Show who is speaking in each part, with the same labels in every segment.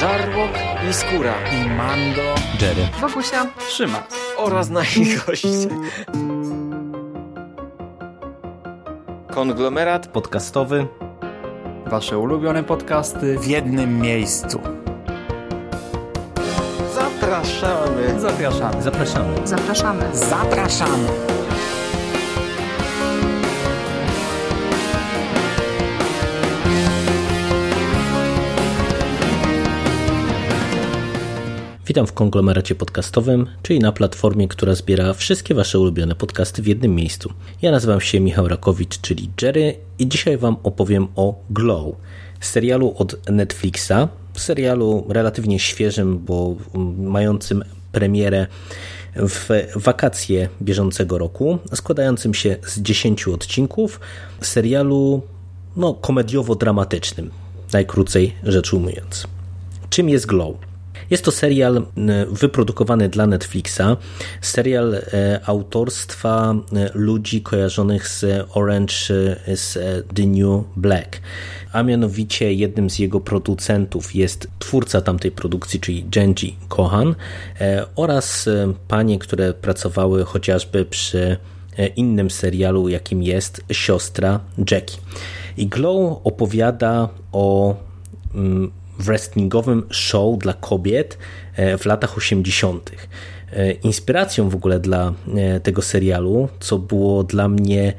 Speaker 1: Żarłok i Skóra
Speaker 2: i Mando,
Speaker 3: Jerry,
Speaker 4: Wokusia,
Speaker 2: Trzyma
Speaker 1: oraz nasi goście. Konglomerat
Speaker 3: podcastowy.
Speaker 2: Wasze ulubione podcasty
Speaker 3: w jednym miejscu.
Speaker 1: Zapraszamy.
Speaker 2: Zapraszamy.
Speaker 3: Zapraszamy.
Speaker 4: zapraszamy.
Speaker 2: Zapraszamy.
Speaker 3: Witam w konglomeracie podcastowym, czyli na platformie, która zbiera wszystkie Wasze ulubione podcasty w jednym miejscu. Ja nazywam się Michał Rakowicz, czyli Jerry i dzisiaj Wam opowiem o Glow, serialu od Netflixa, serialu relatywnie świeżym, bo mającym premierę w wakacje bieżącego roku, składającym się z 10 odcinków serialu no, komediowo-dramatycznym, najkrócej rzecz ujmując. Czym jest Glow? Jest to serial wyprodukowany dla Netflixa, serial e, autorstwa e, ludzi kojarzonych z Orange is the New Black. A mianowicie jednym z jego producentów jest twórca tamtej produkcji, czyli Genji Kohan e, oraz panie, które pracowały chociażby przy innym serialu, jakim jest Siostra Jackie. I Glow opowiada o wrestlingowym show dla kobiet e, w latach 80. E, inspiracją w ogóle dla e, tego serialu, co było dla mnie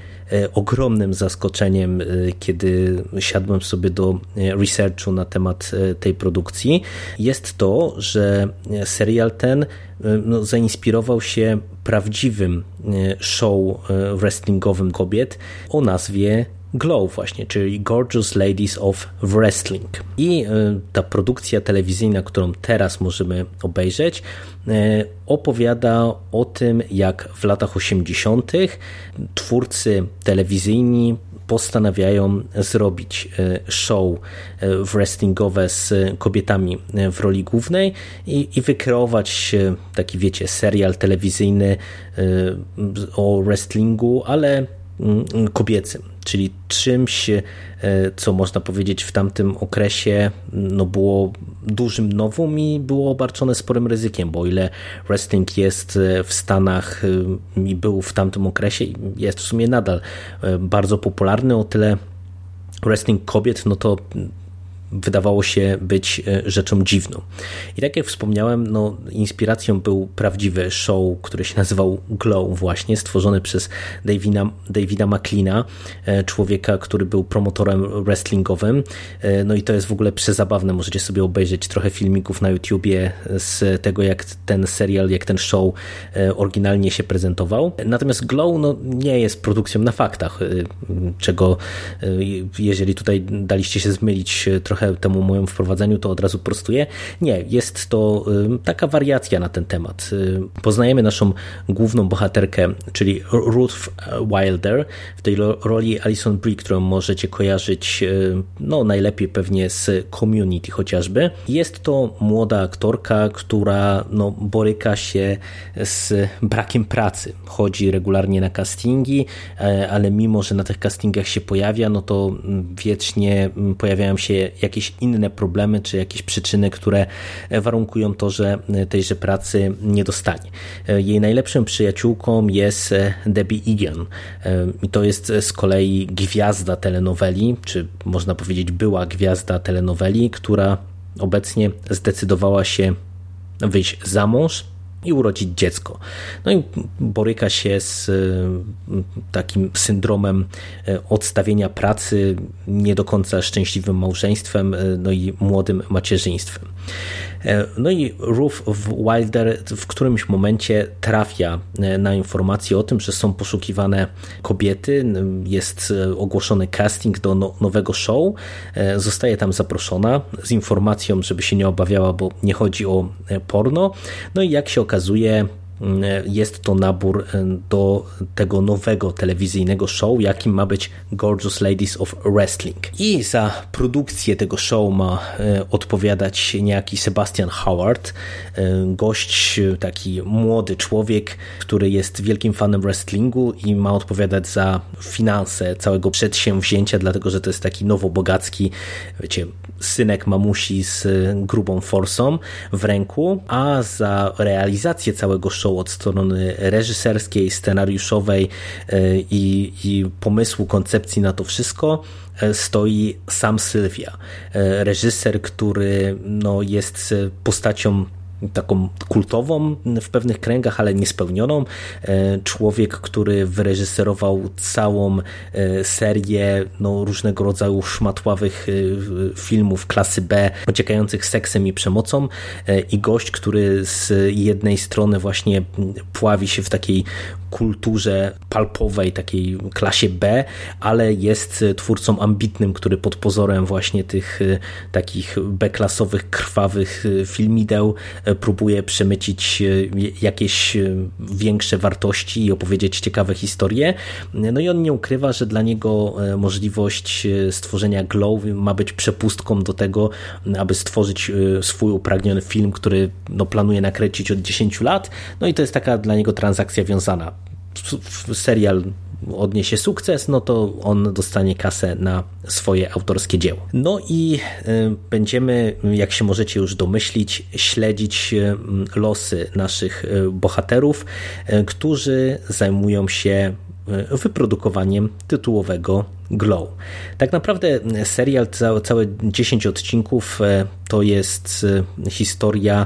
Speaker 3: ogromnym zaskoczeniem, kiedy siadłem sobie do researchu na temat tej produkcji, jest to, że serial ten no, zainspirował się prawdziwym show wrestlingowym kobiet o nazwie Glow właśnie, czyli Gorgeous Ladies of Wrestling. I e, ta produkcja telewizyjna, którą teraz możemy obejrzeć, e, opowiada o tym, jak w latach 80. twórcy telewizyjni postanawiają zrobić e, show wrestlingowe z kobietami w roli głównej i, i wykreować taki, wiecie, serial telewizyjny o wrestlingu, ale kobiecym czyli czymś, e, co można powiedzieć w tamtym okresie no było dużym nowum i było obarczone sporym ryzykiem, bo o ile wrestling jest e, w Stanach e, i był w tamtym okresie, jest w sumie nadal bardzo popularny, o tyle wrestling kobiet, no to wydawało się być e, rzeczą dziwną. I tak jak wspomniałem, no, inspiracją był prawdziwy show, który się nazywał Glow właśnie, stworzony przez Davida, Davida McLeana, e, człowieka, który był promotorem wrestlingowym. E, no i to jest w ogóle przezabawne. Możecie sobie obejrzeć trochę filmików na YouTubie z tego, jak ten serial, jak ten show oryginalnie się prezentował. Natomiast Glow no, nie jest produkcją na faktach, czego jeżeli tutaj daliście się zmylić trochę trochę temu moim wprowadzeniu, to od razu prostuję. Nie, jest to taka wariacja na ten temat. Poznajemy naszą główną bohaterkę, czyli Ruth Wilder, w tej roli Alison Brie, którą możecie kojarzyć no, najlepiej pewnie z Community chociażby. Jest to młoda aktorka, która no, boryka się z brakiem pracy. Chodzi regularnie na castingi, e, ale mimo, że na tych castingach się pojawia, no to wiecznie pojawiają się jakieś inne problemy, czy jakieś przyczyny, które warunkują to, że tejże pracy nie dostanie. Jej najlepszą przyjaciółką jest Debbie Egan i to jest z kolei gwiazda telenoweli, czy można powiedzieć była gwiazda telenoweli, która obecnie zdecydowała się wyjść za mąż i urodzić dziecko. No i boryka się z y, takim syndromem y, odstawienia pracy, nie do końca szczęśliwym małżeństwem, y, no i młodym macierzyństwem. E, no i Ruth Wilder w którymś momencie trafia e, na informację o tym, że są poszukiwane kobiety, jest e, ogłoszony casting do no, nowego show, zostaje tam zaproszona z informacją, żeby się nie obawiała, bo nie chodzi o porno. No i jak się jest to nabór e, do tego nowego telewizyjnego show, jakim ma być Gorgeous Ladies of Wrestling. I za produkcję tego show ma e, odpowiadać niejaki Sebastian Howard, e, gość, taki młody człowiek, który jest wielkim fanem wrestlingu i ma odpowiadać za finanse całego przedsięwzięcia, dlatego że to jest taki nowobogacki, wiecie, synek mamusi z grubą forsą w ręku, a za realizację całego show od strony reżyserskiej, scenariuszowej i, i pomysłu, koncepcji na to wszystko stoi sam Sylwia, reżyser, który no, jest postacią taką kultową w pewnych kręgach, ale niespełnioną. E, człowiek, który wyreżyserował całą e, serię no, różnego rodzaju szmatławych e, filmów klasy B, ociekających seksem i przemocą i gość, który z jednej strony właśnie pławi się w takiej kulturze palpowej, takiej klasie B, ale jest twórcą ambitnym, który pod pozorem właśnie tych takich B-klasowych, krwawych filmideł próbuje przemycić e, jakieś e, większe wartości i opowiedzieć ciekawe historie. No i on nie ukrywa, że dla niego e, możliwość stworzenia Glow ma być przepustką do tego, aby stworzyć swój upragniony film, który no, planuje nakręcić od 10 lat. No i to jest taka dla niego transakcja wiązana. Serial odniesie sukces, no to on dostanie kasę na swoje autorskie dzieło. No i y, będziemy, jak się możecie już domyślić, śledzić y, losy naszych y, bohaterów, którzy zajmują się wyprodukowaniem tytułowego Glow. Tak naprawdę serial, całe 10 odcinków to jest historia,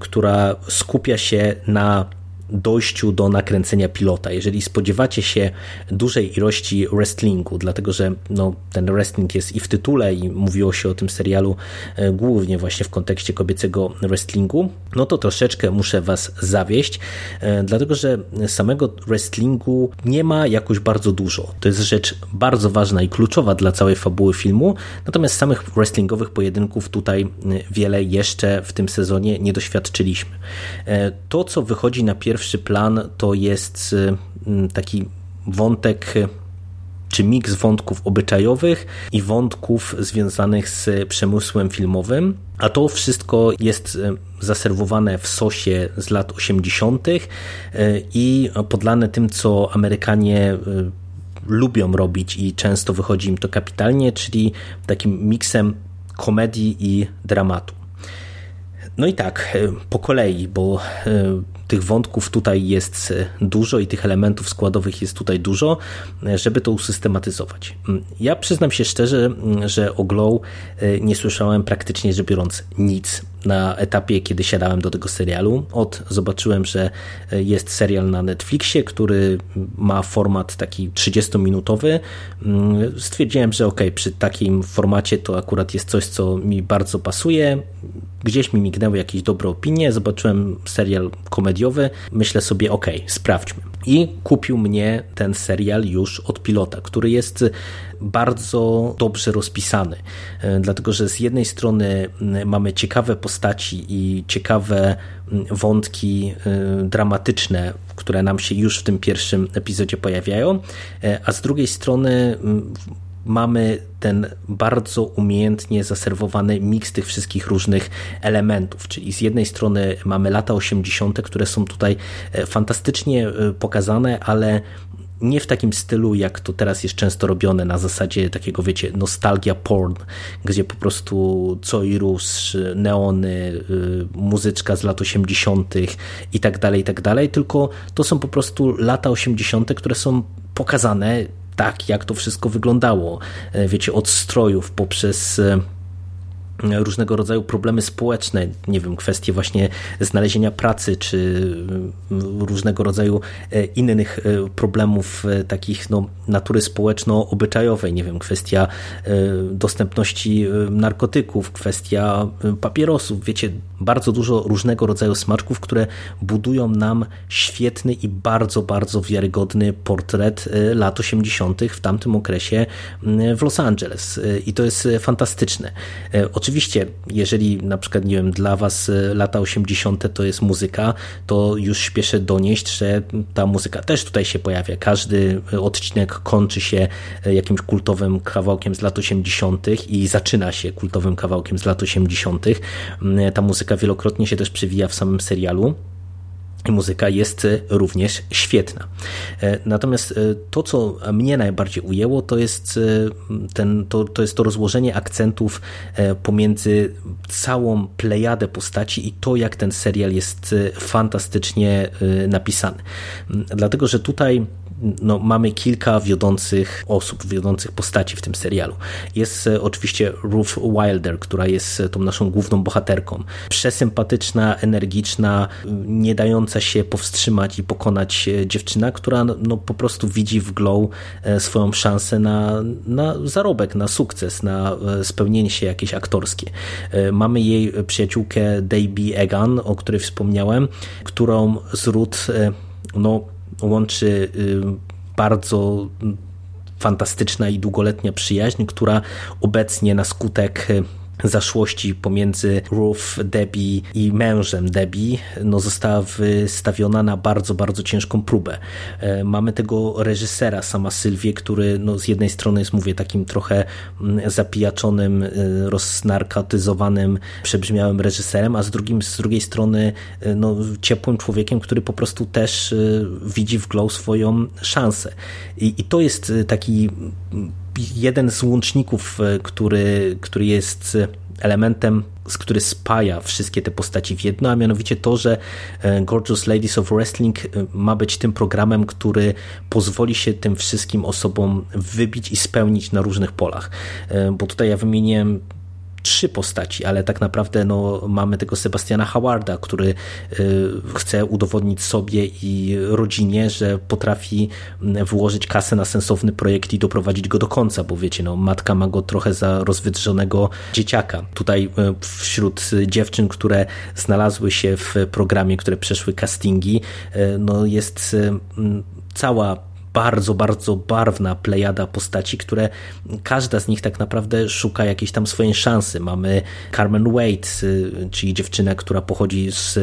Speaker 3: która skupia się na dojściu do nakręcenia pilota. Jeżeli spodziewacie się dużej ilości wrestlingu, dlatego że no, ten wrestling jest i w tytule i mówiło się o tym serialu e, głównie właśnie w kontekście kobiecego wrestlingu, no to troszeczkę muszę Was zawieść, e, dlatego że samego wrestlingu nie ma jakoś bardzo dużo. To jest rzecz bardzo ważna i kluczowa dla całej fabuły filmu, natomiast samych wrestlingowych pojedynków tutaj e, wiele jeszcze w tym sezonie nie doświadczyliśmy. To, co wychodzi na pierwszy pierwszy plan to jest y, taki wątek czy miks wątków obyczajowych i wątków związanych z przemysłem filmowym. A to wszystko jest y, zaserwowane w sosie z lat 80. Y, i podlane tym, co Amerykanie lubią robić i często wychodzi im to kapitalnie, czyli takim miksem komedii i dramatu. No i tak, po kolei, bo tych wątków tutaj jest e, dużo i tych elementów składowych jest tutaj dużo, e, żeby to usystematyzować. Mm, ja przyznam się szczerze, mm, że o Glow e, nie słyszałem praktycznie rzecz biorąc nic na etapie, kiedy siadałem do tego serialu. Od zobaczyłem, że jest serial na Netflixie, który ma format taki 30-minutowy. Mm, stwierdziłem, że ok, przy takim formacie to akurat jest coś, co mi bardzo pasuje. Gdzieś mi mignęły jakieś dobre opinie, zobaczyłem serial komediowy, myślę sobie, ok, sprawdźmy. I kupił mnie ten serial już od pilota, który jest bardzo dobrze rozpisany, e, dlatego że z jednej strony mamy ciekawe postaci i ciekawe wątki e, dramatyczne, które nam się już w tym pierwszym epizodzie pojawiają, e, a z drugiej strony mamy ten bardzo umiejętnie zaserwowany miks tych wszystkich różnych elementów, czyli z jednej strony mamy lata 80., które są tutaj e, fantastycznie e, pokazane, ale nie w takim stylu, jak to teraz jest często robione na zasadzie takiego, wiecie, nostalgia porn, gdzie po prostu co i rusz, neony, e, muzyczka z lat 80. i tak dalej, i tak dalej, tylko to są po prostu lata 80., które są pokazane tak, jak to wszystko wyglądało. E, wiecie, od strojów poprzez e, różnego rodzaju problemy społeczne, nie wiem, kwestie właśnie znalezienia pracy, czy mm, różnego rodzaju e, innych e, problemów e, takich no, natury społeczno-obyczajowej, nie wiem, kwestia dostępności narkotyków, kwestia papierosów, wiecie, bardzo dużo różnego rodzaju smaczków, które budują nam świetny i bardzo, bardzo wiarygodny portret lat 80. w tamtym okresie w Los Angeles i to jest fantastyczne. Oczywiście jeżeli na przykład, nie wiem, dla Was lata 80. to jest muzyka, to już śpieszę donieść, że ta muzyka też tutaj się pojawia. Każdy odcinek kończy się jakimś kultowym kawałkiem z lat 80. i zaczyna się kultowym kawałkiem z lat 80. Ta muzyka wielokrotnie się też przewija w samym serialu. i muzyka jest również świetna. Natomiast to, co mnie najbardziej ujęło, to jest, ten, to, to jest to rozłożenie akcentów pomiędzy całą plejadę postaci i to, jak ten serial jest fantastycznie napisany. Dlatego, że tutaj no, mamy kilka wiodących osób, wiodących postaci w tym serialu. Jest e, oczywiście Ruth Wilder, która jest e, tą naszą główną bohaterką. Przesympatyczna, energiczna, nie dająca się powstrzymać i pokonać e, dziewczyna, która no, no, po prostu widzi w Glow swoją szansę na, na zarobek, na sukces, na spełnienie się jakieś aktorskie. Mamy jej przyjaciółkę Debbie Egan, o której wspomniałem, którą z Ruth no, łączy y, bardzo fantastyczna i długoletnia przyjaźń, która obecnie na skutek y, zaszłości pomiędzy Ruth, Debbie i mężem Debbie no, została wystawiona na bardzo, bardzo ciężką próbę. E, mamy tego reżysera, sama Sylwię, który no, z jednej strony jest, mówię, takim trochę mm, zapijaczonym, e, roznarkotyzowanym, przebrzmiałym reżyserem, a z, drugim, z drugiej strony e, no, ciepłym człowiekiem, który po prostu też widzi w Glow swoją szansę. I, i to jest taki jeden z łączników, e, który, który jest elementem, z który spaja wszystkie te postaci w jedno, a mianowicie to, że e, Gorgeous Ladies of Wrestling e, ma być tym programem, który pozwoli się tym wszystkim osobom wybić i spełnić na różnych polach. Bo tutaj ja wymieniłem trzy postaci, ale tak naprawdę no, mamy tego Sebastiana Howarda, który y, chce udowodnić sobie i rodzinie, że potrafi włożyć kasę na sensowny projekt i doprowadzić go do końca, bo wiecie, no, matka ma go trochę za rozwydrzonego dzieciaka. Tutaj y, wśród dziewczyn, które znalazły się w programie, które przeszły castingi, y, no, jest cała bardzo, bardzo barwna plejada postaci, które każda z nich tak naprawdę szuka jakiejś tam swojej szansy. Mamy Carmen Wade, y, czyli dziewczynę, która pochodzi z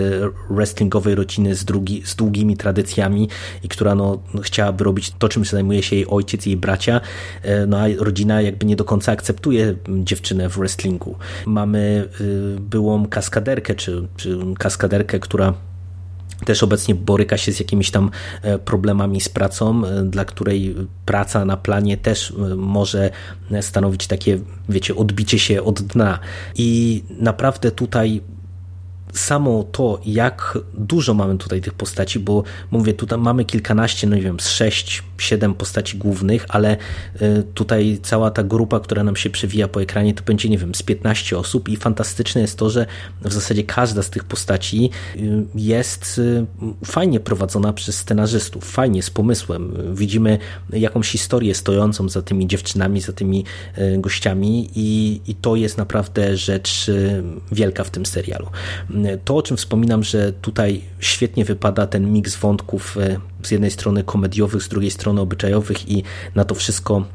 Speaker 3: wrestlingowej rodziny z, drugi, z długimi tradycjami i która no, chciałaby robić to, czym zajmuje się jej ojciec i jej bracia, e, no a rodzina jakby nie do końca akceptuje dziewczynę w wrestlingu. Mamy y, byłą kaskaderkę, czy, czy kaskaderkę, która też obecnie boryka się z jakimiś tam e, problemami z pracą, e, dla której praca na planie też e, może stanowić takie, wiecie, odbicie się od dna. I naprawdę tutaj samo to, jak dużo mamy tutaj tych postaci, bo mówię, tutaj mamy kilkanaście, no nie wiem, z sześć, siedem postaci głównych, ale y, tutaj cała ta grupa, która nam się przewija po ekranie, to będzie, nie wiem, z 15 osób i fantastyczne jest to, że w zasadzie każda z tych postaci y, jest y, fajnie prowadzona przez scenarzystów, fajnie, z pomysłem. Widzimy jakąś historię stojącą za tymi dziewczynami, za tymi gościami i, i to jest naprawdę rzecz wielka w tym serialu to, o czym wspominam, że tutaj świetnie wypada ten miks wątków e, z jednej strony komediowych, z drugiej strony obyczajowych i na to wszystko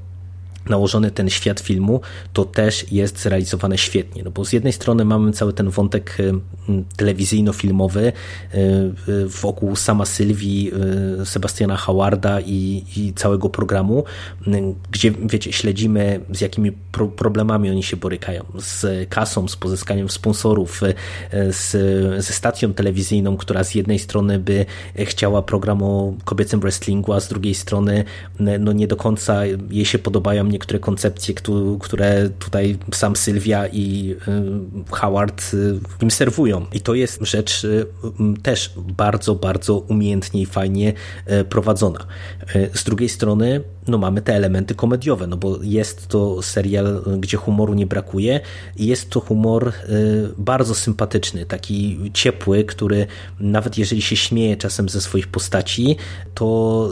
Speaker 3: nałożony ten świat filmu, to też jest zrealizowane świetnie. No bo z jednej strony mamy cały ten wątek y, telewizyjno-filmowy y, y, wokół sama Sylwii, Sebastiana Howarda i, i, całego programu, gdzie wiecie, śledzimy z jakimi pro problemami oni się borykają. Z kasą, z pozyskaniem sponsorów, z, ze stacją telewizyjną, która z jednej strony by chciała program o kobiecym wrestlingu, a z drugiej strony no nie do końca jej się podobają niektóre koncepcje, które tutaj sam Sylwia i y, Howard y, im serwują. I to jest rzecz y, też bardzo, bardzo umiejętnie i fajnie prowadzona. Z drugiej strony no mamy te elementy komediowe, no bo jest to serial, gdzie humoru nie brakuje i jest to humor bardzo sympatyczny, taki ciepły, który nawet jeżeli się śmieje czasem ze swoich postaci, to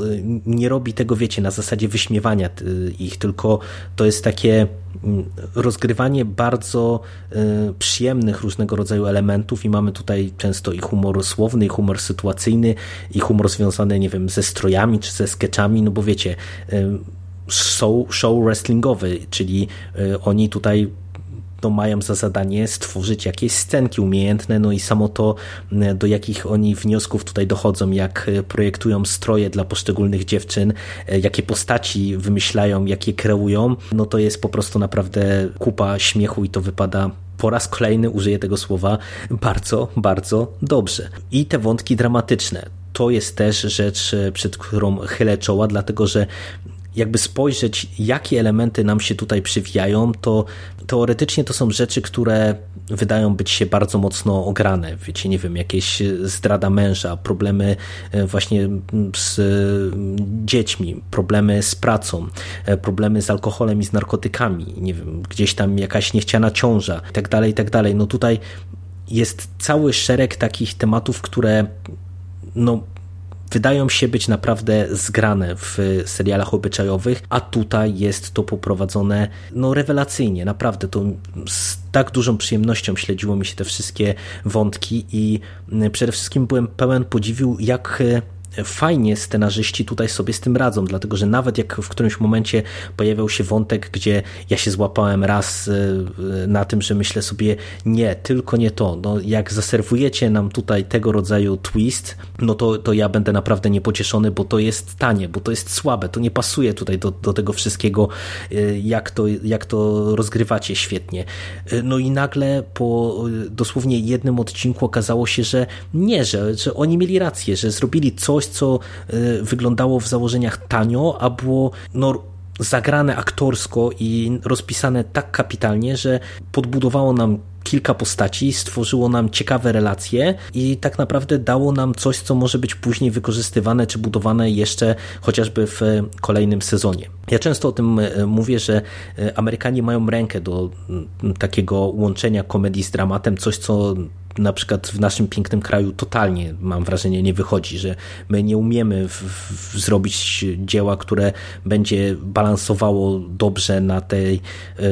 Speaker 3: nie robi tego, wiecie, na zasadzie wyśmiewania ich, tylko to jest takie mm, rozgrywanie bardzo y, przyjemnych różnego rodzaju elementów i mamy tutaj często i humor słowny, i humor sytuacyjny, i humor związany, nie wiem, ze strojami czy ze sketchami, no bo wiecie, y, show, show wrestlingowy, czyli y, oni tutaj no, mają za zadanie stworzyć jakieś scenki umiejętne, no i samo to, do jakich oni wniosków tutaj dochodzą, jak e, projektują stroje dla poszczególnych dziewczyn, e, jakie postaci wymyślają, jakie kreują, no to jest po prostu naprawdę kupa śmiechu i to wypada po raz kolejny użyję tego słowa bardzo, bardzo dobrze. I te wątki dramatyczne. To jest też rzecz, przed którą chylę czoła, dlatego że jakby spojrzeć, jakie elementy nam się tutaj przywijają, to teoretycznie to są rzeczy, które wydają być się bardzo mocno ograne. Wiecie, nie wiem, jakieś zdrada męża, problemy e, właśnie z dziećmi, problemy z pracą, e, problemy z alkoholem i z narkotykami, nie wiem, gdzieś tam jakaś niechciana ciąża i tak dalej, i tak dalej. No tutaj jest cały szereg takich tematów, które no, wydają się być naprawdę zgrane w serialach obyczajowych, a tutaj jest to poprowadzone no rewelacyjnie, naprawdę to z tak dużą przyjemnością śledziło mi się te wszystkie wątki i przede wszystkim byłem pełen podziwiu, jak fajnie scenarzyści tutaj sobie z tym radzą, dlatego że nawet jak w którymś momencie pojawiał się wątek, gdzie ja się złapałem raz e, na tym, że myślę sobie, nie, tylko nie to. No, jak zaserwujecie nam tutaj tego rodzaju twist, no to, to ja będę naprawdę niepocieszony, bo to jest tanie, bo to jest słabe, to nie pasuje tutaj do, do tego wszystkiego, e, jak to, jak to rozgrywacie świetnie. No i nagle po dosłownie jednym odcinku okazało się, że nie, że, że oni mieli rację, że zrobili coś, coś, co e, wyglądało w założeniach tanio, a było no, zagrane aktorsko i rozpisane tak kapitalnie, że podbudowało nam kilka postaci, stworzyło nam ciekawe relacje i tak naprawdę dało nam coś, co może być później wykorzystywane czy budowane jeszcze chociażby w kolejnym sezonie. Ja często o tym e, mówię, że e, Amerykanie mają rękę do takiego łączenia komedii z dramatem, coś co na przykład w naszym pięknym kraju totalnie, mam wrażenie, nie wychodzi, że my nie umiemy w, w zrobić dzieła, które będzie balansowało dobrze na tej, e,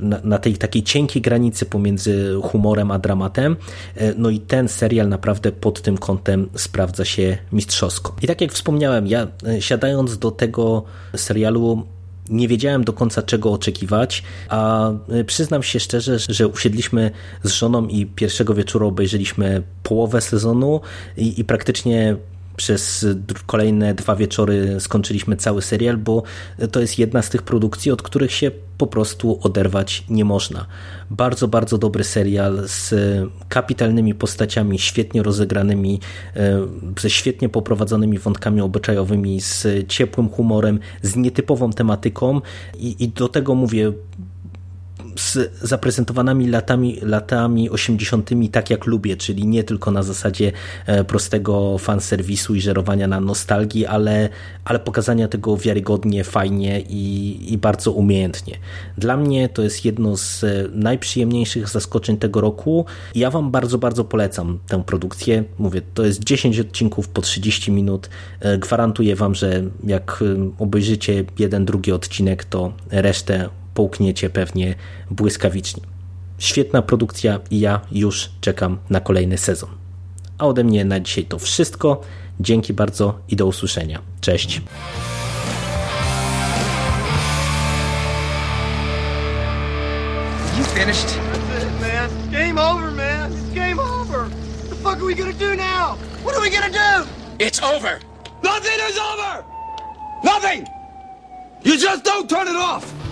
Speaker 3: na, na, tej takiej cienkiej granicy pomiędzy humorem a dramatem. E, no i ten serial naprawdę pod tym kątem sprawdza się mistrzowsko. I tak jak wspomniałem, ja e, siadając do tego serialu nie wiedziałem do końca czego oczekiwać, a y, przyznam się szczerze, że usiedliśmy z żoną i pierwszego wieczoru obejrzeliśmy połowę sezonu i, i praktycznie przez kolejne dwa wieczory skończyliśmy cały serial, bo to jest jedna z tych produkcji, od których się po prostu oderwać nie można. Bardzo, bardzo dobry serial z kapitalnymi postaciami, świetnie rozegranymi, e, ze świetnie poprowadzonymi wątkami obyczajowymi, z ciepłym humorem, z nietypową tematyką i, i do tego mówię, z zaprezentowanymi latami, latami 80. tak jak lubię, czyli nie tylko na zasadzie e, prostego fanserwisu i żerowania na nostalgii, ale, ale pokazania tego wiarygodnie, fajnie i, i bardzo umiejętnie. Dla mnie to jest jedno z e, najprzyjemniejszych zaskoczeń tego roku. Ja Wam bardzo, bardzo polecam tę produkcję. Mówię, to jest 10 odcinków po 30 minut. E, gwarantuję Wam, że jak obejrzycie jeden, drugi odcinek, to resztę połkniecie pewnie błyskawicznie. Świetna produkcja i ja już czekam na kolejny sezon. A ode mnie na dzisiaj to wszystko. Dzięki bardzo i do usłyszenia. Cześć.
Speaker 4: You finished? That's it, man. Game over, man. It's game over. What the fuck are we gonna do now? What are we gonna do?
Speaker 5: It's over.
Speaker 4: Nothing is over. Nothing. You just don't turn it off.